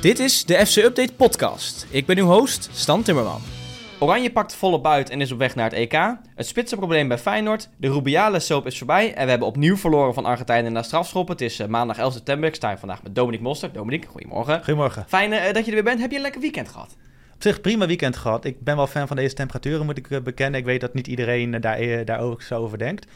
Dit is de FC Update podcast. Ik ben uw host, Stan Timmerman. Oranje pakt volop uit en is op weg naar het EK. Het spitsenprobleem bij Feyenoord. De Rubiale soap is voorbij. En we hebben opnieuw verloren van Argentijnen na strafschoppen. Het is eh, maandag 11 september. Ik sta hier vandaag met Dominique Moster. Dominique, goedemorgen. Goedemorgen. Fijn eh, dat je er weer bent. Heb je een lekker weekend gehad? Op zich prima weekend gehad. Ik ben wel fan van deze temperaturen, moet ik eh, bekennen. Ik weet dat niet iedereen daar, daar ook zo over denkt.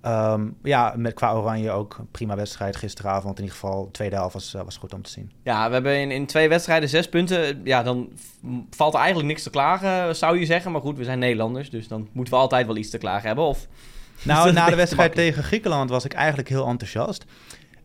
Ehm, ja, met qua Oranje ook prima wedstrijd gisteravond. In ieder geval, de tweede helft was, eh, was goed om te zien. Ja, we hebben in, in twee wedstrijden zes punten. Ja, dan valt er eigenlijk niks te klagen, zou je zeggen. Maar goed, we zijn Nederlanders, dus dan moeten we altijd wel iets te klagen hebben. Of Nou, na de wedstrijd tegen Griekenland was ik eigenlijk heel enthousiast.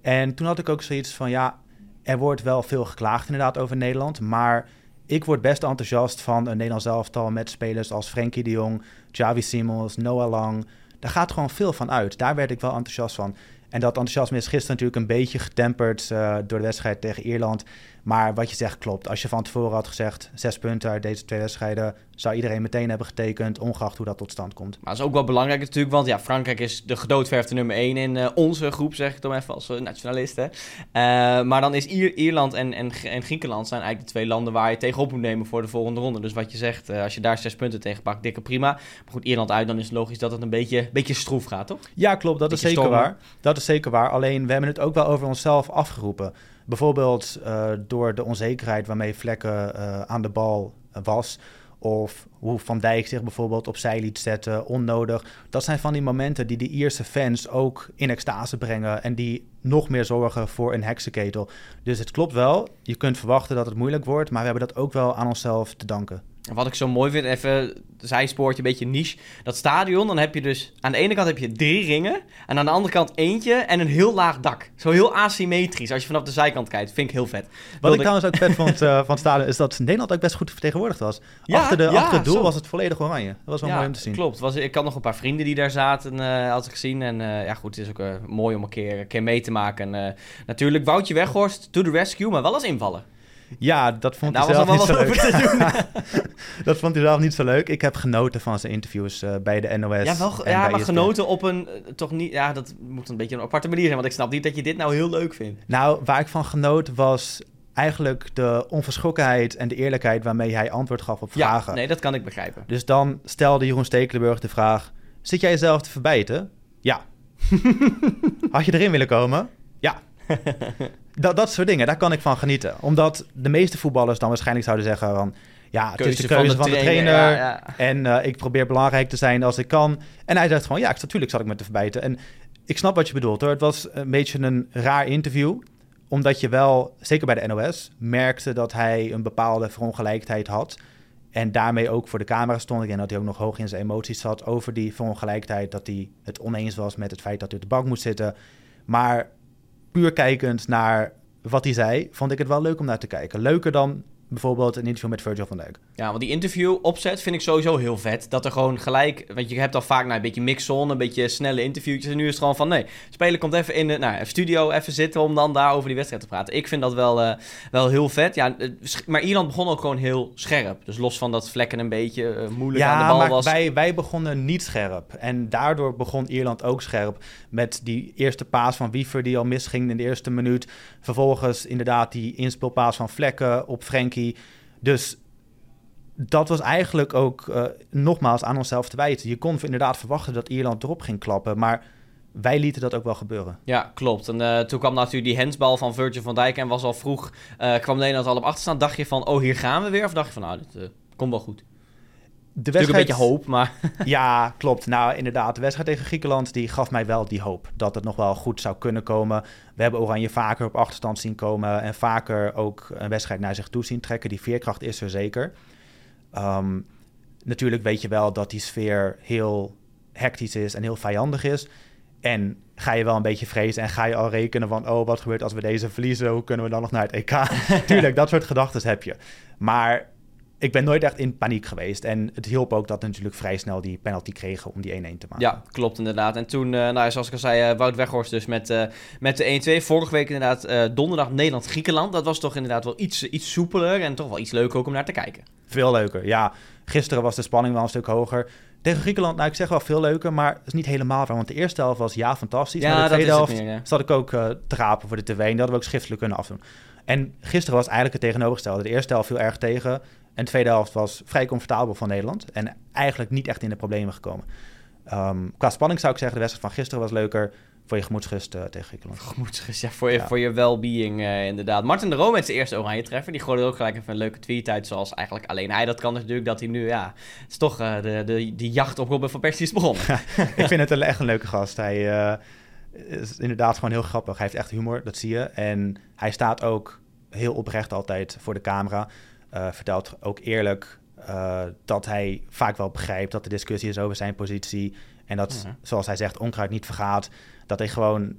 En toen had ik ook zoiets van, ja, er wordt wel veel geklaagd inderdaad over Nederland. Maar ik word best enthousiast van een Nederlands elftal met spelers als Frenkie de Jong, Javi Simons, Noah Lang. Daar gaat gewoon veel van uit. Daar werd ik wel enthousiast van. En dat enthousiasme is gisteren natuurlijk een beetje getemperd eh, door de wedstrijd tegen Ierland. Maar wat je zegt klopt. Als je van tevoren had gezegd, zes punten uit deze twee wedstrijden, zou iedereen meteen hebben getekend, ongeacht hoe dat tot stand komt. Maar dat is ook wel belangrijk natuurlijk, want ja, Frankrijk is de gedoodverfde nummer 1 in eh, onze groep, zeg ik dan even als eh, nationalisten. Eh, maar dan is Ier- Ierland en, en, en Griekenland zijn eigenlijk de twee landen waar je tegenop moet nemen voor de volgende ronde. Dus wat je zegt, als je daar zes punten tegen pakt, dikke prima. Maar goed, Ierland uit, dan is het logisch dat het een beetje, beetje stroef gaat, toch? Ja, klopt. Dat is zeker waar. Dat is zeker waar. Alleen we hebben het ook wel over onszelf afgeroepen. Bijvoorbeeld eh, door de onzekerheid waarmee Vlekken eh, aan de bal was. Of hoe Van Dijk zich bijvoorbeeld opzij liet zetten, onnodig. Dat zijn van die momenten die de Ierse fans ook in extase brengen. En die nog meer zorgen voor een heksenketel. Dus het klopt wel. Je kunt verwachten dat het moeilijk wordt. Maar we hebben dat ook wel aan onszelf te danken. Wat ik zo mooi vind, even zijspoortje, een beetje niche. Dat stadion, dan heb je dus aan de ene kant heb je drie ringen. En aan de andere kant eentje en een heel laag dak. Zo heel asymmetrisch. Als je vanaf de zijkant kijkt, vind ik heel vet. Wat Wilde ik trouwens ook vet vond eh, van het stadion is dat Nederland ook best goed vertegenwoordigd was. Ja, achter, de, ja, achter het doel zo. was het volledig oranje. Dat was wel Ja, mooi om te zien. Klopt. Was, ik had nog een paar vrienden die daar zaten, eh had ik gezien. En eh, ja, goed, het is ook mooi om een keer, een keer mee te maken. En, natuurlijk, Woutje Weghorst, to the rescue, maar wel als invallen. Ja, dat vond hij zelf niet zo leuk. dat vond hij zelf niet zo leuk. Ik heb genoten van zijn interviews eh, bij de NOS. ja, wel, en ja, bij maar ESPN. genoten op een, eh, toch niet, ja, dat moet een beetje een aparte manier zijn. Want ik snap niet dat je dit nou heel leuk vindt. Nou, waar ik van genoot was eigenlijk de onverschrokkenheid en de eerlijkheid waarmee hij antwoord gaf op Ja, vragen. nee, dat kan ik begrijpen. Dus dan stelde Jeroen Stekelenburg de vraag: Zit jij jezelf te verbijten? Ja. Had je erin willen komen? Dat, dat soort dingen, daar kan ik van genieten. Omdat de meeste voetballers dan waarschijnlijk zouden zeggen van... Ja, het is de keuze van de trainer. ja, ja. En eh, ik probeer belangrijk te zijn als ik kan. En hij zegt gewoon, ja, ik, natuurlijk zat ik met te verbijten. En ik snap wat je bedoelt hoor. Het was een beetje een raar interview. Omdat je wel, zeker bij de NOS, merkte dat hij een bepaalde verongelijkheid had. En daarmee ook voor de camera stond. Ik denk dat hij ook nog hoog in zijn emoties zat over die verongelijkheid. Dat hij het oneens was met het feit dat hij op de bank moest zitten. Maar puur kijkend naar wat hij zei, vond ik het wel leuk om naar te kijken. Leuker dan bijvoorbeeld een interview met Virgil van Dijk. Ja, want die interview opzet vind ik sowieso heel vet. Dat er gewoon gelijk, want je hebt al vaak nou, een beetje mixzone, een beetje snelle interviewtjes. En nu is het gewoon van, nee, speler komt even in de nou, even studio, even zitten om dan daar over die wedstrijd te praten. Ik vind dat wel, eh, wel heel vet. Ja, eh, maar Ierland begon ook gewoon heel scherp. Dus los van dat vlekken een beetje eh, moeilijk aan de bal maar was. wij, wij begonnen niet scherp. En daardoor begon Ierland ook scherp. Met die eerste paas van Wiever die al misging in de eerste minuut. Vervolgens inderdaad die inspeelpaas van Vlekken op Frenkie. Dus dat was eigenlijk ook eh, nogmaals aan onszelf te wijten. Je kon inderdaad verwachten dat Ierland erop ging klappen. Maar wij lieten dat ook wel gebeuren. Ja, klopt. En eh, toen kwam natuurlijk die handsbal van Virgil van Dijk en was al vroeg, eh, kwam Nederland al op achterstand. Dacht je van, oh hier gaan we weer? Of dacht je van, nou, dit eh, komt wel goed? De Natuurlijk een beetje hoop, maar... Ja, klopt. Nou, inderdaad. De wedstrijd tegen Griekenland die gaf mij wel die hoop dat het nog wel goed zou kunnen komen. We hebben Oranje vaker op achterstand zien komen en vaker ook een wedstrijd naar zich toe zien trekken. Die veerkracht is er zeker. Ehm, natuurlijk weet je wel dat die sfeer heel hectisch is en heel vijandig is. En ga je wel een beetje vrezen en ga je al rekenen van... oh, wat gebeurt als we deze verliezen? Hoe kunnen we dan nog naar het EK? Tuurlijk, dat soort gedachten heb je. Maar ik ben nooit echt in paniek geweest. En het hielp ook dat we natuurlijk vrij snel die penalty kregen om die 1-1 te maken. Ja, klopt inderdaad. En toen, eh, nou, zoals ik al zei, eh, Wout Weghorst dus met, eh, met de 1-2. Vorige week inderdaad donderdag Nederland-Griekenland. Dat was toch inderdaad wel iets, iets soepeler en toch wel iets leuker ook om naar te kijken. Veel leuker, ja. Gisteren was de spanning wel een stuk hoger. Tegen Griekenland, nou ik zeg wel veel leuker, maar het is niet helemaal waar. Want de eerste helft was ja fantastisch. Ja, maar de tweede helft meer, ja. zat ik ook eh, te rapen voor de tv. En dat hadden we ook schriftelijk kunnen afdoen. En gisteren was eigenlijk het tegenovergestelde. De eerste helft viel erg tegen. En de tweede helft was vrij comfortabel van Nederland. En eigenlijk niet echt in de problemen gekomen. Ehm, qua spanning zou ik zeggen, de wedstrijd van gisteren was leuker voor je gemoedsrust eh, tegen Griekenland. Gemoedsrust, ja, voor je, Ja. voor je well-being eh, inderdaad. Martin de Roon met zijn eerste oranje treffer. Die gooide ook gelijk even een leuke tweet uit. Zoals eigenlijk alleen hij dat kan. Dus natuurlijk dat hij nu, ja... Het is toch eh, de, de, die jacht op Robin van Persie is begonnen. ik vind het een, echt een leuke gast. Hij is inderdaad gewoon heel grappig. Hij heeft echt humor, dat zie je. En hij staat ook heel oprecht altijd voor de camera. Vertelt ook eerlijk dat hij vaak wel begrijpt dat de discussie is over zijn positie. En dat, zoals hij zegt, onkruid niet vergaat. Dat hij gewoon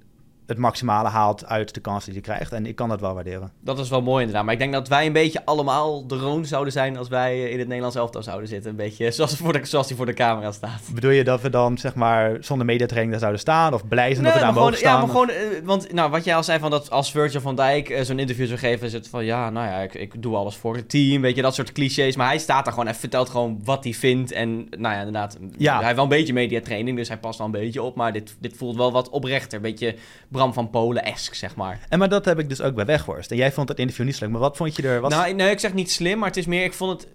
het maximale haalt uit de kansen die hij krijgt. En ik kan dat wel waarderen. Dat is wel mooi inderdaad. Maar ik denk dat wij een beetje allemaal de Roon zouden zijn... als wij in het Nederlands elftal zouden zitten. Een beetje zoals, voor de, zoals hij voor de camera staat. Bedoel je dat we dan zeg maar zonder mediatraining daar zouden staan? Of blij zijn dat we daar mogen gewoon, staan? Ja, maar gewoon, eh, want nou, wat jij al zei van dat als Virgil van Dijk eh, zo'n interview zou geven, is het van ja, nou ja, ik, ik doe alles voor het team, weet je, dat soort clichés. Maar hij staat daar gewoon en vertelt gewoon wat hij vindt. En nou ja, inderdaad, Ja. hij heeft wel een beetje mediatraining, dus hij past wel een beetje op. Maar dit, dit voelt wel wat oprechter, een beetje Bram van Polen-esk, zeg maar. En maar dat heb ik dus ook bij Weghorst. En jij vond het interview niet slecht. Maar wat vond je er? Wat... Nou, nee, ik zeg niet slim, maar het is meer, ik vond het...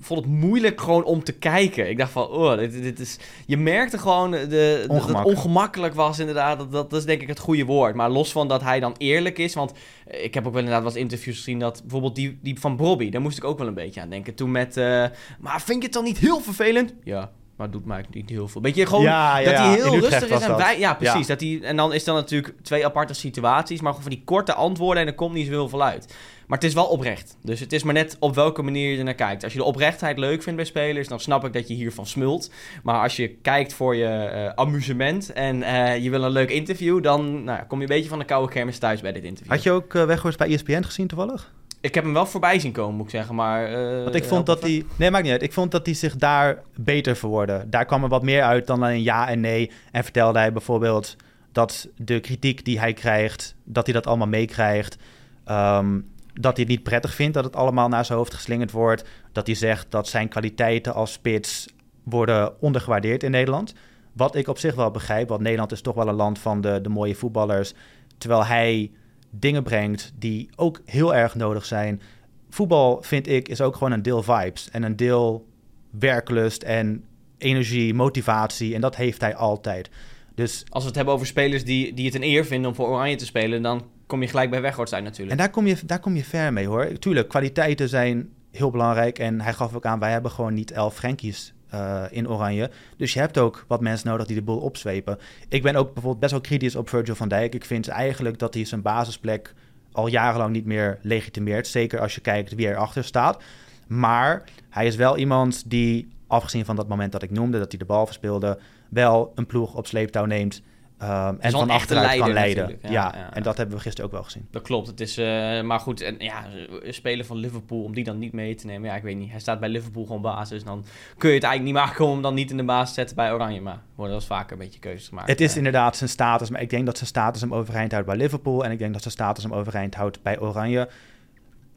vond het moeilijk gewoon om te kijken. Ik dacht van, oh, dit, dit is... Je merkte gewoon de, dat het ongemakkelijk was inderdaad. Dat, dat, dat is denk ik het goede woord. Maar los van dat hij dan eerlijk is. Want ik heb ook wel inderdaad wat interviews gezien dat... Bijvoorbeeld die, die van Bobby, daar moest ik ook wel een beetje aan denken. Toen met... eh, maar vind je het dan niet heel vervelend? Ja, maar het doet mij niet heel veel. Weet je, gewoon Ja, ja, dat hij heel Utrecht rustig is. En wij, ja, precies. Dat hij, en dan is dan natuurlijk twee aparte situaties. Maar gewoon van die korte antwoorden en er komt niet zo heel veel uit. Maar het is wel oprecht. Dus het is maar net op welke manier je er naar kijkt. Als je de oprechtheid leuk vindt bij spelers, dan snap ik dat je hiervan smult. Maar als je kijkt voor je eh, amusement en eh, je wil een leuk interview, dan nou, kom je een beetje van de koude kermis thuis bij dit interview. Had je ook Weghorst bij ESPN gezien toevallig? Ik heb hem wel voorbij zien komen, moet ik zeggen. Maar, eh, Want ik vond dat hij... Nee, maakt niet uit. Ik vond dat hij zich daar beter verwoordde. Daar kwam er wat meer uit dan alleen ja en nee. En vertelde hij bijvoorbeeld dat de kritiek die hij krijgt... dat hij dat allemaal meekrijgt. Ehm, dat hij het niet prettig vindt dat het allemaal naar zijn hoofd geslingerd wordt. Dat hij zegt dat zijn kwaliteiten als spits worden ondergewaardeerd in Nederland. Wat ik op zich wel begrijp, want Nederland is toch wel een land van de, de mooie voetballers. Terwijl hij dingen brengt die ook heel erg nodig zijn. Voetbal, vind ik, is ook gewoon een deel vibes en een deel werklust en energie, motivatie. En dat heeft hij altijd. Dus Als we het hebben over spelers die, die het een eer vinden om voor Oranje te spelen, dan kom je gelijk bij Weghorst uit natuurlijk. En daar kom, je, daar kom je ver mee hoor. Tuurlijk, kwaliteiten zijn heel belangrijk. En hij gaf ook aan, wij hebben gewoon niet elf Frenkies eh, in Oranje. Dus je hebt ook wat mensen nodig die de boel opzwepen. Ik ben ook bijvoorbeeld best wel kritisch op Virgil van Dijk. Ik vind eigenlijk dat hij zijn basisplek al jarenlang niet meer legitimeert. Zeker als je kijkt wie erachter staat. Maar hij is wel iemand die, afgezien van dat moment dat ik noemde, dat hij de bal verspeelde, wel een ploeg op sleeptouw neemt. Ehm, en van achteruit kan leiden. Ja, Ja, ja. en dat hebben we gisteren ook wel gezien. Dat klopt. Het is, eh, maar goed, en, ja, een speler van Liverpool, om die dan niet mee te nemen. Ja, ik weet niet. Hij staat bij Liverpool gewoon basis. Dan kun je het eigenlijk niet maken om hem dan niet in de baas te zetten bij Oranje. Maar worden wel eens vaker een beetje keuzes gemaakt. Het is inderdaad zijn status, maar ik denk dat zijn status hem overeind houdt bij Liverpool. En ik denk dat zijn status hem overeind houdt bij Oranje.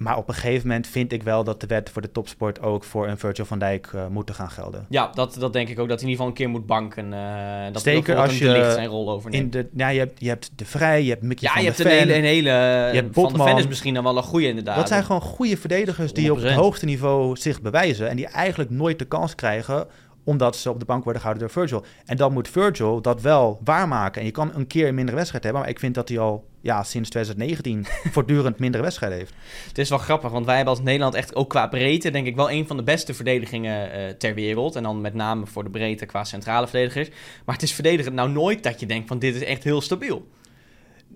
Maar op een gegeven moment vind ik wel dat de wet voor de topsport ook voor een Virgil van Dijk eh moeten gaan gelden. Ja, dat, dat denk ik ook. Dat hij in ieder geval een keer moet banken. eh dat Zeker als een De je Ligt zijn rol overneemt. In de, ja, je, hebt, je hebt De Vrij, je hebt Mickey ja, van je der hebt een Ven. hele, een hele hebt Van de Botman. Ven is misschien dan wel een goede inderdaad. Dat zijn gewoon goede verdedigers die op het 100%. hoogste niveau zich bewijzen. En die eigenlijk nooit de kans krijgen omdat ze op de bank worden gehouden door Virgil. En dan moet Virgil dat wel waarmaken. En je kan een keer een mindere wedstrijd hebben. Maar ik vind dat hij al ja, sinds 2019 voortdurend mindere wedstrijden heeft. Het is wel grappig, want wij hebben als Nederland echt ook qua breedte, denk ik, wel een van de beste verdedigingen eh, ter wereld. En dan met name voor de breedte qua centrale verdedigers. Maar het is verdedigend nou nooit dat je denkt van dit is echt heel stabiel.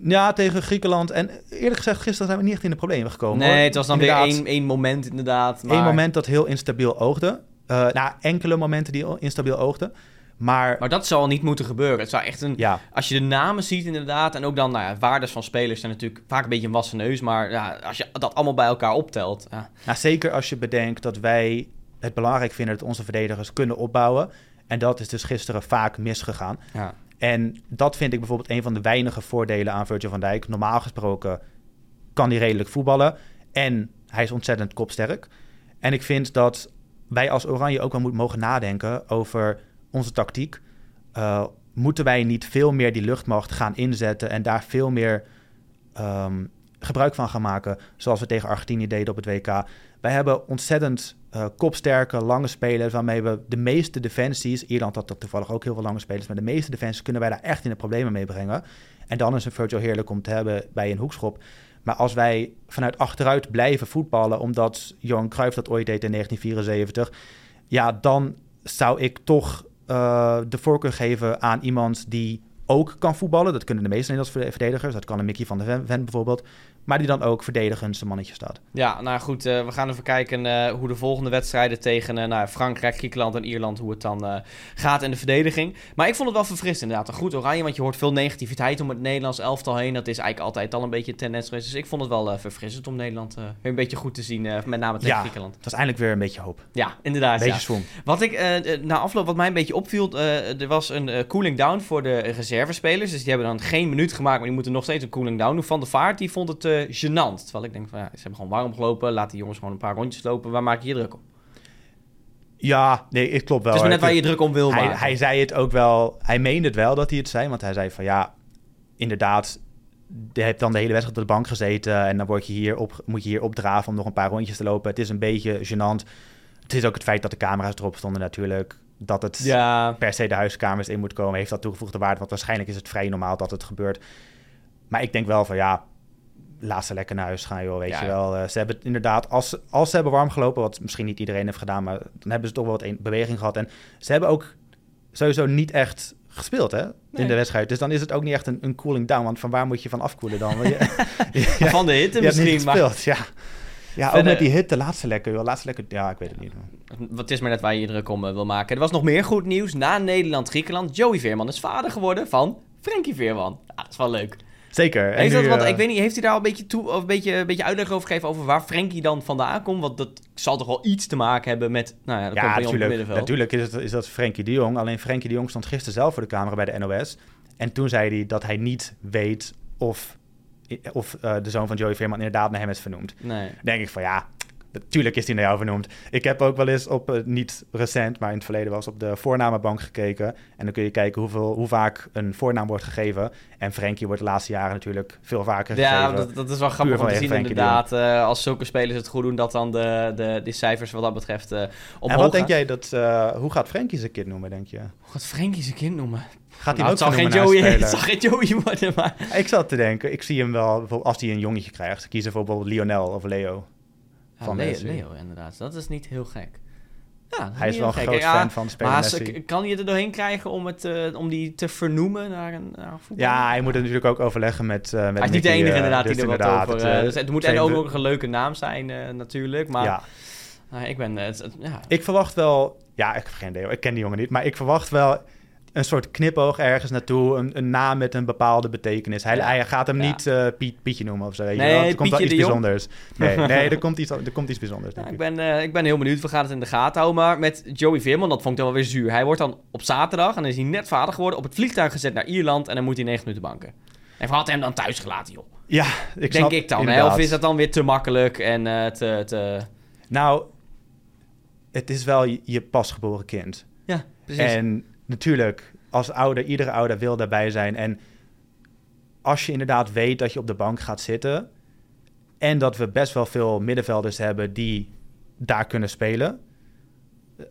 Ja, tegen Griekenland. En eerlijk gezegd, gisteren zijn we niet echt in de problemen gekomen. nee, hoor. het was dan Inderdaad, weer één, één moment inderdaad. Maar, één moment dat heel instabiel oogde. Nou, enkele momenten die instabiel oogden. Maar, maar dat zou al niet moeten gebeuren. Het zou echt een... ja, Als je de namen ziet inderdaad, en ook dan nou ja, waardes van spelers zijn natuurlijk vaak een beetje een wassen neus. Maar ja, als je dat allemaal bij elkaar optelt, ja, nou, zeker als je bedenkt dat wij het belangrijk vinden dat onze verdedigers kunnen opbouwen. En dat is dus gisteren vaak misgegaan. ja. En dat vind ik bijvoorbeeld een van de weinige voordelen aan Virgil van Dijk. Normaal gesproken kan hij redelijk voetballen. En hij is ontzettend kopsterk. En ik vind dat wij als Oranje ook wel moeten mogen nadenken over onze tactiek. Uh, moeten wij niet veel meer die luchtmacht gaan inzetten en daar veel meer um, gebruik van gaan maken, zoals we tegen Argentinië deden op het WK. Wij hebben ontzettend uh, kopsterke, lange spelers, waarmee we de meeste defensies, Ierland had dat toevallig ook heel veel lange spelers, maar de meeste defensies kunnen wij daar echt in de problemen mee brengen. En dan is een Virgil heerlijk om te hebben bij een hoekschop. Maar als wij vanuit achteruit blijven voetballen, omdat Johan Cruijff dat ooit deed in 1974, ja, dan zou ik toch uh, de voorkeur geven aan iemand die ook kan voetballen. Dat kunnen de meeste Nederlandse verdedigers. Dat kan een Mickey van de Ven, bijvoorbeeld. Maar die dan ook verdedigend zijn mannetje staat. Ja, nou goed, uh, we gaan even kijken uh, hoe de volgende wedstrijden tegen uh, nou, Frankrijk, Griekenland en Ierland, hoe het dan gaat in de verdediging. Maar ik vond het wel verfrissend inderdaad. Een goed oranje, want je hoort veel negativiteit om het Nederlands elftal heen. Dat is eigenlijk altijd al een beetje tendens geweest. Dus ik vond het wel verfrissend om Nederland een beetje goed te zien, met name tegen ja, Griekenland. het was eindelijk weer een beetje hoop. Ja, inderdaad. Een beetje ja. Wat ik na afloop, wat mij een beetje opviel, er was een cooling down voor de reservespelers. Dus die hebben dan geen minuut gemaakt, maar die moeten nog steeds een cooling down doen. Van de Vaart, die vond het gênant. Terwijl ik denk van ja, ze hebben gewoon warm gelopen. Laat die jongens gewoon een paar rondjes lopen. Waar maak je je druk op? Ja, nee, het klopt wel. Het is maar net waar je druk om wil hij, maken. Hij zei het ook wel, hij meende het wel dat hij het zei. Want hij zei van ja, inderdaad, je hebt dan de hele wedstrijd op de bank gezeten. En dan word je hier op, moet je hier opdraven om nog een paar rondjes te lopen. Het is een beetje gênant. Het is ook het feit dat de camera's erop stonden natuurlijk. Dat het ja. per se de huiskamers in moet komen, heeft dat toegevoegde waarde. Want waarschijnlijk is het vrij normaal dat het gebeurt. Maar ik denk wel van ja, laat ze lekker naar huis gaan, joh, weet Ja, je ja. wel. Eh, ze hebben het inderdaad, als, als ze hebben warm gelopen, wat misschien niet iedereen heeft gedaan, maar dan hebben ze toch wel wat een- beweging gehad. En ze hebben ook sowieso niet echt gespeeld, hè, Nee. in de wedstrijd. Dus dan is het ook niet echt een, een cooling down, want van waar moet je van afkoelen dan? Je, ja, Van de hitte niet misschien, maar gespeeld, ja. Ook met die hitte, laatste lekker, joh. Laatste lekker, ja, ik weet het niet. het is maar net waar je je druk om eh, wil maken. Er was nog meer goed nieuws. Na Nederland-Griekenland, Joey Veerman is vader geworden van Frenkie Veerman. Dat is wel leuk. Zeker. En Heeft, dat nu, wat, eh, ik weet niet, heeft hij daar al een beetje, toe, of een beetje, een beetje uitleg over gegeven over waar Frenkie dan vandaan komt? Want dat zal toch wel iets te maken hebben met nou ja, de Ja, natuurlijk. Natuurlijk is, het, is dat Frenkie de Jong. Alleen Frenkie de Jong stond gisteren zelf voor de camera bij de NOS. En toen zei hij dat hij niet weet of, of eh, de zoon van Joey Veerman inderdaad naar hem is vernoemd. Nee. Dan denk ik van ja, natuurlijk is hij naar jou vernoemd. Ik heb ook wel eens op, eh, niet recent, maar in het verleden wel eens op de voornamenbank gekeken. En dan kun je kijken hoeveel, hoe vaak een voornaam wordt gegeven. En Frenkie wordt de laatste jaren natuurlijk veel vaker Ja, gegeven. dat, dat is wel grappig om te zien inderdaad. eh, als zulke spelers het goed doen, dat dan de, de, die cijfers wat dat betreft eh omhoog en wat denk jij dat, hoe gaat Frenkie zijn kind noemen, denk je? Hoe gaat Frenkie zijn kind noemen? Gaat hij Nou, hem het ook zal Joey, het zal geen Joey worden, maar... Ik zat te denken, ik zie hem wel, bijvoorbeeld als hij een jongetje krijgt, kiezen voor bijvoorbeeld Lionel of Leo. Van Leo. Leo, inderdaad. Dat is niet heel gek. Ja, Hij is wel een groot. Ja, fan van speler Maar ze- kan je er doorheen krijgen om, het, eh, om die te vernoemen naar een, naar een voetbal? Ja, hij moet het natuurlijk ook overleggen met, eh met Hij is niet de enige eh, inderdaad dus die er wat over... het, dus het moet en ook nog een leuke naam zijn natuurlijk, maar... ja. nou, ik ben... Het, ja. Ik verwacht wel, ja, ik heb geen idee, ik ken die jongen niet, maar ik verwacht wel een soort knipoog ergens naartoe, een, een naam met een bepaalde betekenis. Hij, Ja. hij gaat hem Ja. niet eh, Piet, Pietje noemen of zo, weet je Nee, wel. Er komt wel iets bijzonders. Nee, nee er, komt iets, er komt iets bijzonders, Ja, ik, ben, eh, ik ben heel benieuwd. We gaan het in de gaten houden. Maar met Joey Veerman, dat vond ik dan wel weer zuur. Hij wordt dan op zaterdag, en dan is hij net vader geworden, op het vliegtuig gezet naar Ierland. En dan moet hij 9 minuten banken. En had hem dan thuis gelaten, joh. Ja, ik Denk snap- ik dan. Hè? Of is dat dan weer te makkelijk en eh, te, te... Nou, het is wel je, je pasgeboren kind. Ja, precies. En natuurlijk, als ouder, iedere ouder wil daarbij zijn. En als je inderdaad weet dat je op de bank gaat zitten... en dat we best wel veel middenvelders hebben die daar kunnen spelen...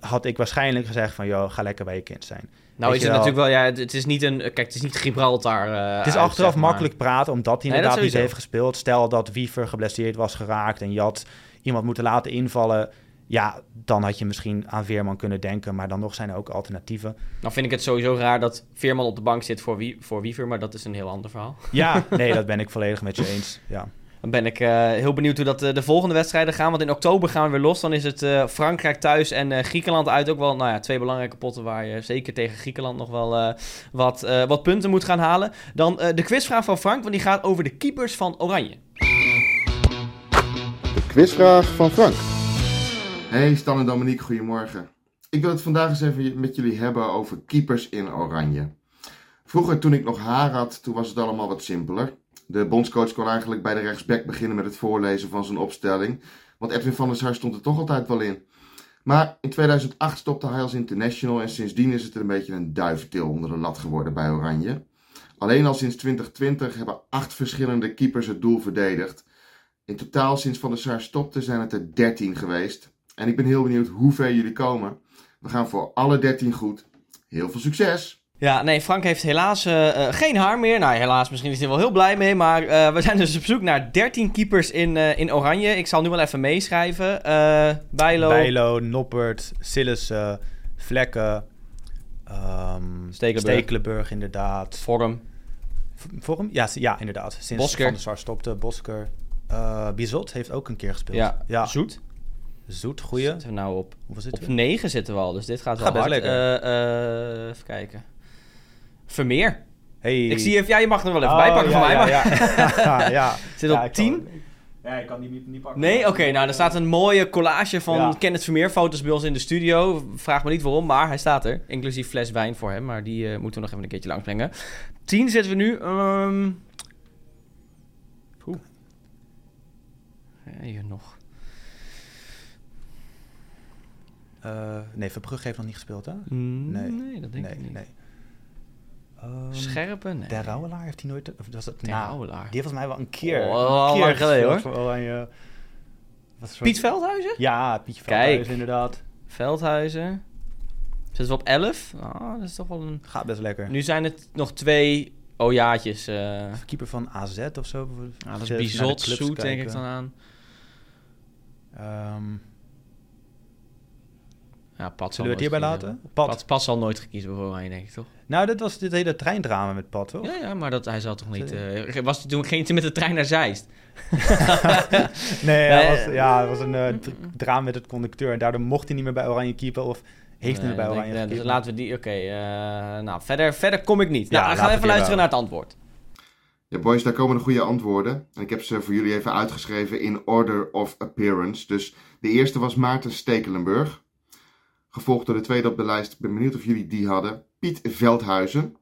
had ik waarschijnlijk gezegd van... joh, ga lekker bij je kind zijn. nou weet is het wel. natuurlijk wel... Ja, het, het is niet een... Kijk, het is niet Gibraltar eh, het is achteraf zeg maar. makkelijk praten, omdat hij Nee, inderdaad niet heeft gespeeld. Stel dat Wiever geblesseerd was geraakt... en je had iemand moeten laten invallen... ja, dan had je misschien aan Veerman kunnen denken... maar dan nog zijn er ook alternatieven. Nou vind ik het sowieso raar dat Veerman op de bank zit voor, wie, voor Wiever. Maar dat is een heel ander verhaal. Ja, nee, dat ben ik volledig met je eens. Ja. Dan ben ik eh, heel benieuwd hoe dat eh, de volgende wedstrijden gaan. Want in oktober gaan we weer los. Dan is het eh, Frankrijk thuis en eh, Griekenland uit. Ook wel nou ja, twee belangrijke potten waar je zeker tegen Griekenland nog wel eh, wat, eh, wat punten moet gaan halen. Dan eh, de quizvraag van Frank, want die gaat over de keepers van Oranje. De quizvraag van Frank. Hey Stan en Dominique, goedemorgen. Ik wil het vandaag eens even met jullie hebben over keepers in oranje. Vroeger toen ik nog haar had, toen was het allemaal wat simpeler. De bondscoach kon eigenlijk bij de rechtsback beginnen met het voorlezen van zijn opstelling. Want Edwin van der Sar stond er toch altijd wel in. Maar in 2008 stopte hij als international en sindsdien is het een beetje een duiventil onder de lat geworden bij Oranje. Alleen al sinds 2020 hebben acht verschillende keepers het doel verdedigd. In totaal sinds Van der Sar stopte zijn het er 13 geweest. En ik ben heel benieuwd hoe ver jullie komen. We gaan voor alle 13 goed. Heel veel succes! Ja, nee, Frank heeft helaas uh, geen haar meer. Nou, helaas, misschien is hij wel heel blij mee. Maar uh, we zijn dus op zoek naar 13 keepers in, in oranje. Ik zal nu wel even meeschrijven. Bijlo. Bijlo, Noppert, Sillissen, Vlekken. Um, Stekelenburg. Stekelenburg, inderdaad. Vorm. Vorm? Ja, ja, inderdaad. Sinds Bosker. Van der Sar stopte. Bosker. Bizot heeft ook een keer gespeeld. Ja, ja. Zoet. Zoet, goeie. Zitten we nou op, Hoeveel op 9 zitten we al, dus dit gaat wel Gaat hard. lekker. Uh, even kijken. Vermeer. Hey. Ik zie even, ja, je mag er wel even Oh, bijpakken ja, van mij. ja, maar... ja. ja. Zit op ik 10? kan- Ja, ik kan die niet, niet pakken. Nee, oké. nou, er staat een mooie collage van Ja. Kenneth Vermeer foto's bij ons in de studio. Vraag me niet waarom, maar hij staat er. Inclusief fles wijn voor hem, maar die eh, moeten we nog even een keertje langsbrengen. 10 zitten we nu. ehm Oeh. Ja, hier nog. Eh, nee, Verbrugge heeft nog niet gespeeld, hè? Nee, Nee. dat denk nee, ik niet. nee. Ehm, Scherpe? Nee. De Rauwelaar heeft hij nooit... Of was dat, Ter nou, Rauwelaar. Die heeft volgens mij wel een keer... Oh, een al keer lang geleden, voor Oranje. Is Piet Veldhuizen? Ja, Pietje Kijk. Veldhuis, inderdaad. Veldhuizen. Zitten we op 11? Ah, dat is toch wel een... Gaat best lekker. Nu zijn het nog twee ojaatjes. eh Keeper van AZ of zo. ah, dat is Bizot, clubs Zoet, denk ik dan aan. Ehm, Ja, Pat zullen we het nooit hierbij laten? Pat. Pat, Pat zal nooit gekiezen voor Oranje, denk ik, toch? Nou, dit was dit hele treindrama met Pat, toch? Ja, ja, maar dat, hij zal toch niet... Eh, was hij toen ging hij met de trein naar Zeist? Nee, was, ja, het was een eh, dr- drama met het conducteur. En daardoor mocht hij niet meer bij Oranje keeper. Of heeft hij Nee, niet bij Oranje denk ja, Dus laten we die... Oké, eh, nou, verder, verder kom ik niet. Ja, Nou, dan gaan laten we we even luisteren wel. naar het antwoord. Ja, boys, daar komen de goede antwoorden. En ik heb ze voor jullie even uitgeschreven in order of appearance. Dus de eerste was Maarten Stekelenburg. Gevolgd door de tweede op de lijst. Ik ben benieuwd of jullie die hadden. Piet Veldhuizen.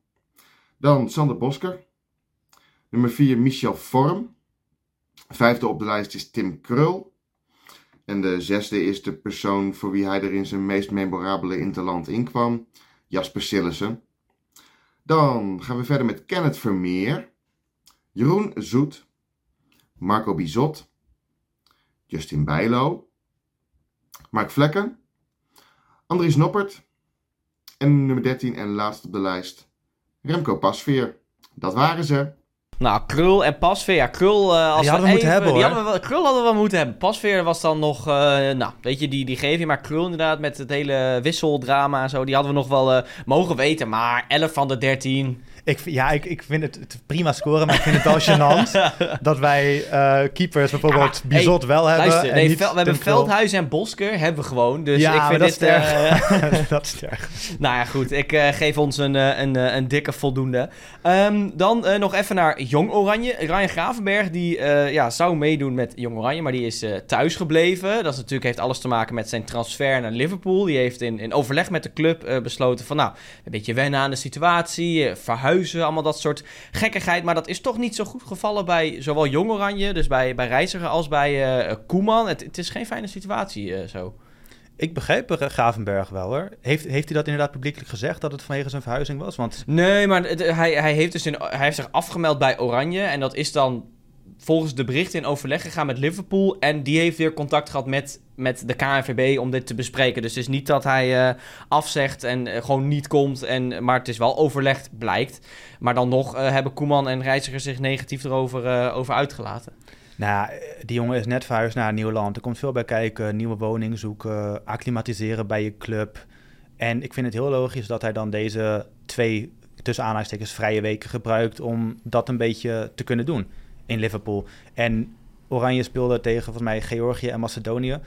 Dan Sander Bosker. Nummer 4 Michel Vorm. Vijfde op de lijst is Tim Krul. En de zesde is de persoon voor wie hij er in zijn meest memorabele interland inkwam. Jasper Sillissen. Dan gaan we verder met Kenneth Vermeer. Jeroen Zoet, Marco Bizot, Justin Bijlo, Mark Vlekken, Andries Noppert en nummer 13 en laatst op de lijst Remco Pasveer. Dat waren ze. Nou, Krul en Pasveer. Ja, Krul... eh, als Die hadden we moeten hebben, die hoor. hadden we wel, Krul hadden we wel moeten hebben. Pasveer was dan nog... eh, nou, weet je, die, die geef je. Maar Krul inderdaad met het hele wisseldrama en zo... Die hadden we nog wel eh, mogen weten. Maar 11 van de 13... Ik, ja, ik, ik vind het, het prima scoren, maar ik vind het wel gênant dat wij eh, keepers bijvoorbeeld Ja, Bizot wel hebben. Luister, en nee, niet we hebben. Veldhuis en Bosker hebben we gewoon. Dus ja, ik vind dat dit... is erg. eh, dat is erg. nou ja, goed. Ik eh, geef ons een, een, eh, een dikke voldoende. Ehm, dan nog even naar Jong Oranje. Ryan Gravenberg, die ja, zou meedoen met Jong Oranje, maar die is thuis gebleven. Dat is natuurlijk, heeft alles te maken met zijn transfer naar Liverpool. Die heeft in, in overleg met de club besloten van, nou, een beetje wennen aan de situatie, eh, allemaal dat soort gekkigheid. Maar dat is toch niet zo goed gevallen bij zowel Jong Oranje, dus bij, bij Reiziger, als bij eh, Koeman. Het, het is geen fijne situatie eh, zo. Ik begreep eh, Gravenberg wel hoor. Heeft, heeft hij dat inderdaad publiekelijk gezegd dat het vanwege zijn verhuizing was? Want Nee, maar het- hij, hij, heeft dus in, hij heeft zich afgemeld bij Oranje. En dat is dan volgens de berichten in overleg gegaan met Liverpool. En die heeft weer contact gehad met, met de KNVB om dit te bespreken. Dus het is niet dat hij eh, afzegt en eh, gewoon niet komt. En, maar het is wel overlegd, blijkt. Maar dan nog eh, hebben Koeman en Reiziger zich negatief erover over uitgelaten. nou, die jongen is net verhuisd naar een nieuw land. Er komt veel bij kijken, nieuwe woning zoeken, acclimatiseren bij je club. En ik vind het heel logisch dat hij dan deze twee, tussen aanhalingstekens, vrije weken gebruikt om dat een beetje te kunnen doen in Liverpool. En Oranje speelde tegen volgens mij Georgië en Macedonië.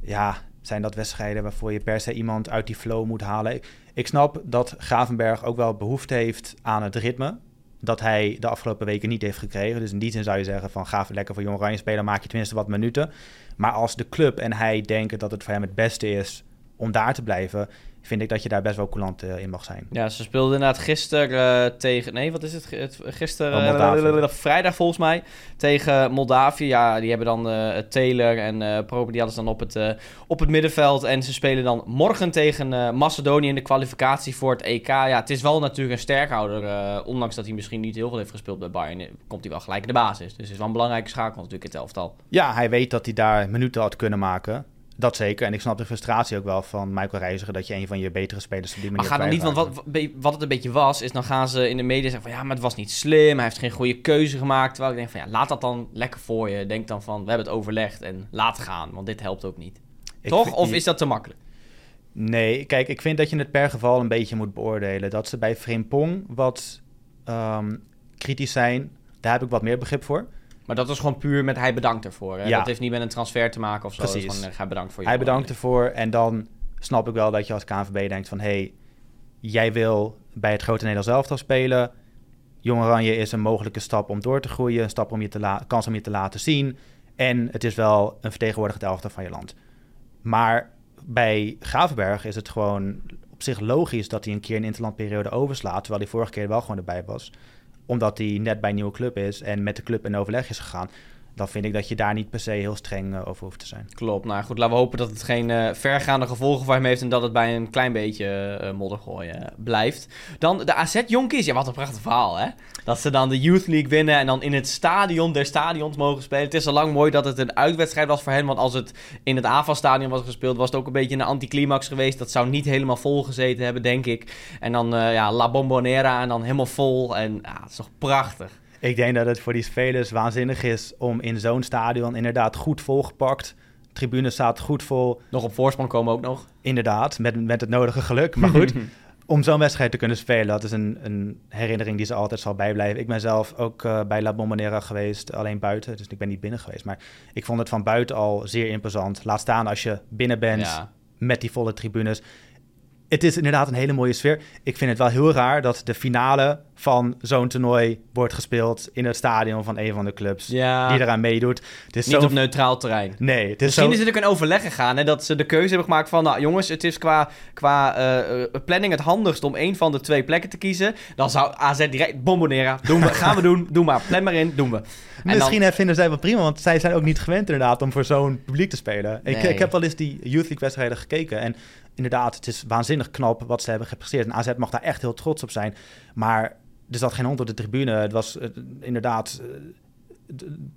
Ja, zijn dat wedstrijden waarvoor je per se iemand uit die flow moet halen? Ik, snap dat Gravenberg ook wel behoefte heeft aan het ritme. Dat hij de afgelopen weken niet heeft gekregen. Dus in die zin zou je zeggen van ga even lekker voor Jong Oranje spelen. Maak je tenminste wat minuten. Maar als de club en hij denken dat het voor hem het beste is om daar te blijven. Vind ik dat je daar best wel coulant in mag zijn. Ja, ze speelden inderdaad gisteren tegen... Nee, wat is het? gisteren... Oh, Moldavië. vrijdag volgens mij. Tegen Moldavië. Ja, die hebben dan Taylor en Prober, die hadden ze dan op het, op het middenveld. En ze spelen dan morgen tegen Macedonië in de kwalificatie voor het EK. Ja, het is wel natuurlijk een sterkhouder. ondanks dat hij misschien niet heel veel heeft gespeeld bij Bayern, komt hij wel gelijk in de basis. Dus het is wel een belangrijke schakel natuurlijk in het elftal. Ja, hij weet dat hij daar minuten had kunnen maken. Dat zeker. En ik snap de frustratie ook wel van Michael Reiziger... dat je een van je betere spelers op die manier Maar ga dan niet, want wat, wat het een beetje was... is dan gaan ze in de media zeggen van... ja, maar het was niet slim, hij heeft geen goede keuze gemaakt. Terwijl ik denk van ja, laat dat dan lekker voor je. Denk dan van, we hebben het overlegd en laat gaan. Want dit helpt ook niet. Toch? Of is dat te makkelijk? Nee, kijk, ik vind dat je het per geval een beetje moet beoordelen. Dat ze bij Frimpong wat um, kritisch zijn, daar heb ik wat meer begrip voor. Maar dat was gewoon puur met hij bedankt ervoor. Hè? Ja. Dat heeft niet met een transfer te maken of zo. Precies. Gewoon, hij bedankt voor je. Hij bedankt ervoor en dan snap ik wel dat je als KNVB denkt van... hé, hey, jij wil bij het grote Nederlands elftal spelen. Jong Oranje is een mogelijke stap om door te groeien. Een stap om je te kans om je te laten zien. En het is wel een vertegenwoordigd elftal van je land. Maar bij Gravenberg is het gewoon op zich logisch dat hij een keer een interlandperiode overslaat. Terwijl hij vorige keer wel gewoon erbij was omdat hij net bij een nieuwe club is en met de club in overleg is gegaan dan vind ik dat je daar niet per se heel streng uh, over hoeft te zijn. Klopt. Nou goed, laten we hopen dat het geen uh, vergaande gevolgen voor hem heeft en dat het bij een klein beetje uh, moddergooien blijft. Dan de AZ Jonkies. Ja, wat een prachtig verhaal, hè? Dat ze dan de Youth League winnen en dan in het stadion der stadions mogen spelen. Het is al lang mooi dat het een uitwedstrijd was voor hen, want als het in het AFA-stadion was gespeeld, was het ook een beetje een anticlimax geweest. Dat zou niet helemaal vol gezeten hebben, denk ik. En dan ja, La Bombonera en dan helemaal vol en ja, het is toch prachtig. Ik denk dat het voor die spelers waanzinnig is om in zo'n stadion inderdaad goed volgepakt. De tribune staat goed vol. Nog op voorsprong komen ook nog. Inderdaad, met, met het nodige geluk. Maar goed, om zo'n wedstrijd te kunnen spelen, dat is een, een, herinnering die ze altijd zal bijblijven. Ik ben zelf ook uh, bij La Bombonera geweest, alleen buiten. Dus ik ben niet binnen geweest. Maar ik vond het van buiten al zeer imposant. Laat staan als je binnen bent met die volle tribunes het is inderdaad een hele mooie sfeer. Ik vind het wel heel raar dat de finale van zo'n toernooi wordt gespeeld in het stadion van een van de clubs die eraan meedoet. Het is Niet op neutraal terrein. Nee, het is Misschien zo... is het ook een overleg gegaan en dat ze de keuze hebben gemaakt van, nou jongens, het is qua, qua uh, planning het handigst om één van de twee plekken te kiezen. Dan zou AZ direct bomboneren. Doen we, gaan we doen, doe maar. Plan maar in, doen we. En Misschien dan... vinden zij wel prima, want zij zijn ook niet gewend inderdaad om voor zo'n publiek te spelen. Ik, ik heb wel eens die Youth League wedstrijden gekeken en inderdaad, het is waanzinnig knap wat ze hebben gepresteerd. En AZ mag daar echt heel trots op zijn. Maar er zat geen hond op de tribune. Het was uh, inderdaad... Uh,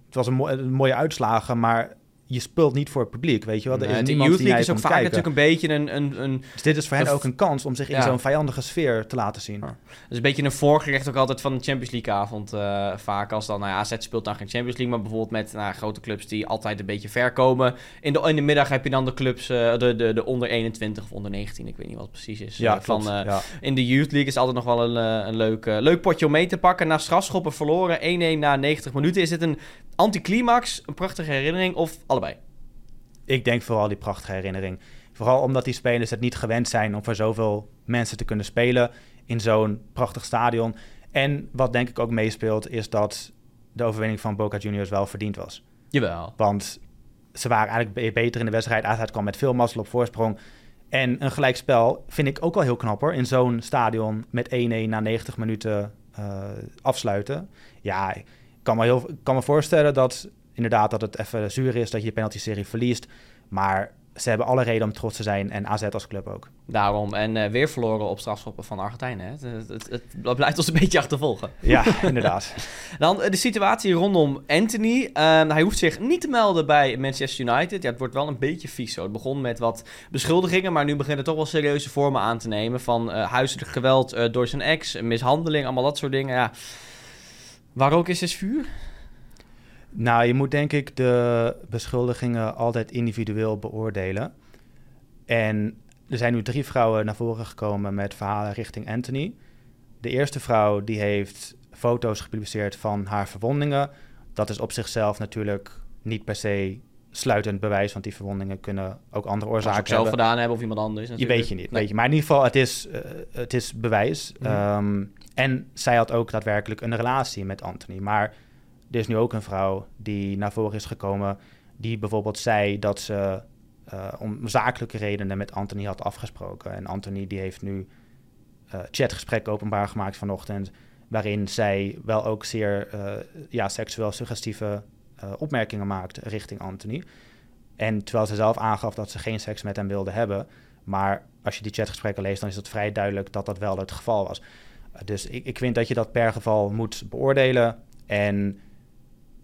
het was een, een mooie uitslagen, maar je speelt niet voor het publiek, weet je wel. Er is de Youth League is ook vaak natuurlijk een beetje een... een, een dus dit is voor hen ook een kans om zich in zo'n vijandige sfeer te laten zien. Ja. is een beetje een voorgerecht ook altijd van de Champions League avond. Uh, vaak als dan, nou ja, AZ speelt dan geen Champions League, maar bijvoorbeeld met nou, grote clubs die altijd een beetje ver komen. In de, in de middag heb je dan de clubs, uh, de, de, de onder 21 of onder 19, ik weet niet wat het precies is. Ja, uh, van, ja. In de Youth League is altijd nog wel een, een leuk, leuk potje om mee te pakken. Na strafschoppen verloren, 1-1 na 90 minuten. Is het een anticlimax, een prachtige herinnering of allebei? ik denk vooral die prachtige herinnering. Vooral omdat die spelers het niet gewend zijn om voor zoveel mensen te kunnen spelen in zo'n prachtig stadion. En wat denk ik ook meespeelt, is dat de overwinning van Boca Juniors wel verdiend was. Jawel. Want ze waren eigenlijk beter in de wedstrijd. AZ kwam met veel mazzel op voorsprong. En een gelijkspel vind ik ook wel heel knap hoor. In zo'n stadion met 1-1 na 90 minuten uh, afsluiten. Ja, ik kan me, heel, kan me voorstellen dat inderdaad dat het even zuur is dat je de penalty-serie verliest. Maar ze hebben alle reden om trots te zijn en AZ als club ook. Daarom. En uh, weer verloren op strafschoppen van Argentijn. Hè? Het, het, het, blijft ons een beetje achtervolgen. Ja, inderdaad. Dan uh, de situatie rondom Anthony. Uh, hij hoeft zich niet te melden bij Manchester United. Ja, het wordt wel een beetje vies zo. Het begon met wat beschuldigingen, maar nu beginnen toch wel serieuze vormen aan te nemen. Van huiselijk geweld door zijn ex, mishandeling, allemaal dat soort dingen. Ja. Waar ook is, is vuur. Nou, je moet denk ik de beschuldigingen altijd individueel beoordelen. En er zijn nu drie vrouwen naar voren gekomen met verhalen richting Anthony. De eerste vrouw die heeft foto's gepubliceerd van haar verwondingen. Dat is op zichzelf natuurlijk niet per se sluitend bewijs, want die verwondingen kunnen ook andere oorzaken hebben. zelf gedaan hebben of iemand anders. Je weet je niet, weet je. Maar in ieder geval, het is, uh, het is bewijs. Mhm. Ehm, en zij had ook daadwerkelijk een relatie met Anthony. Maar er is nu ook een vrouw die naar voren is gekomen, die bijvoorbeeld zei dat ze uh, om zakelijke redenen met Anthony had afgesproken. En Anthony die heeft nu uh, chatgesprek openbaar gemaakt vanochtend, waarin zij wel ook zeer uh, ja, seksueel suggestieve opmerkingen maakt richting Anthony. En terwijl ze zelf aangaf dat ze geen seks met hem wilde hebben. Maar als je die chatgesprekken leest, dan is het vrij duidelijk dat dat wel het geval was. dus ik, ik vind dat je dat per geval moet beoordelen. En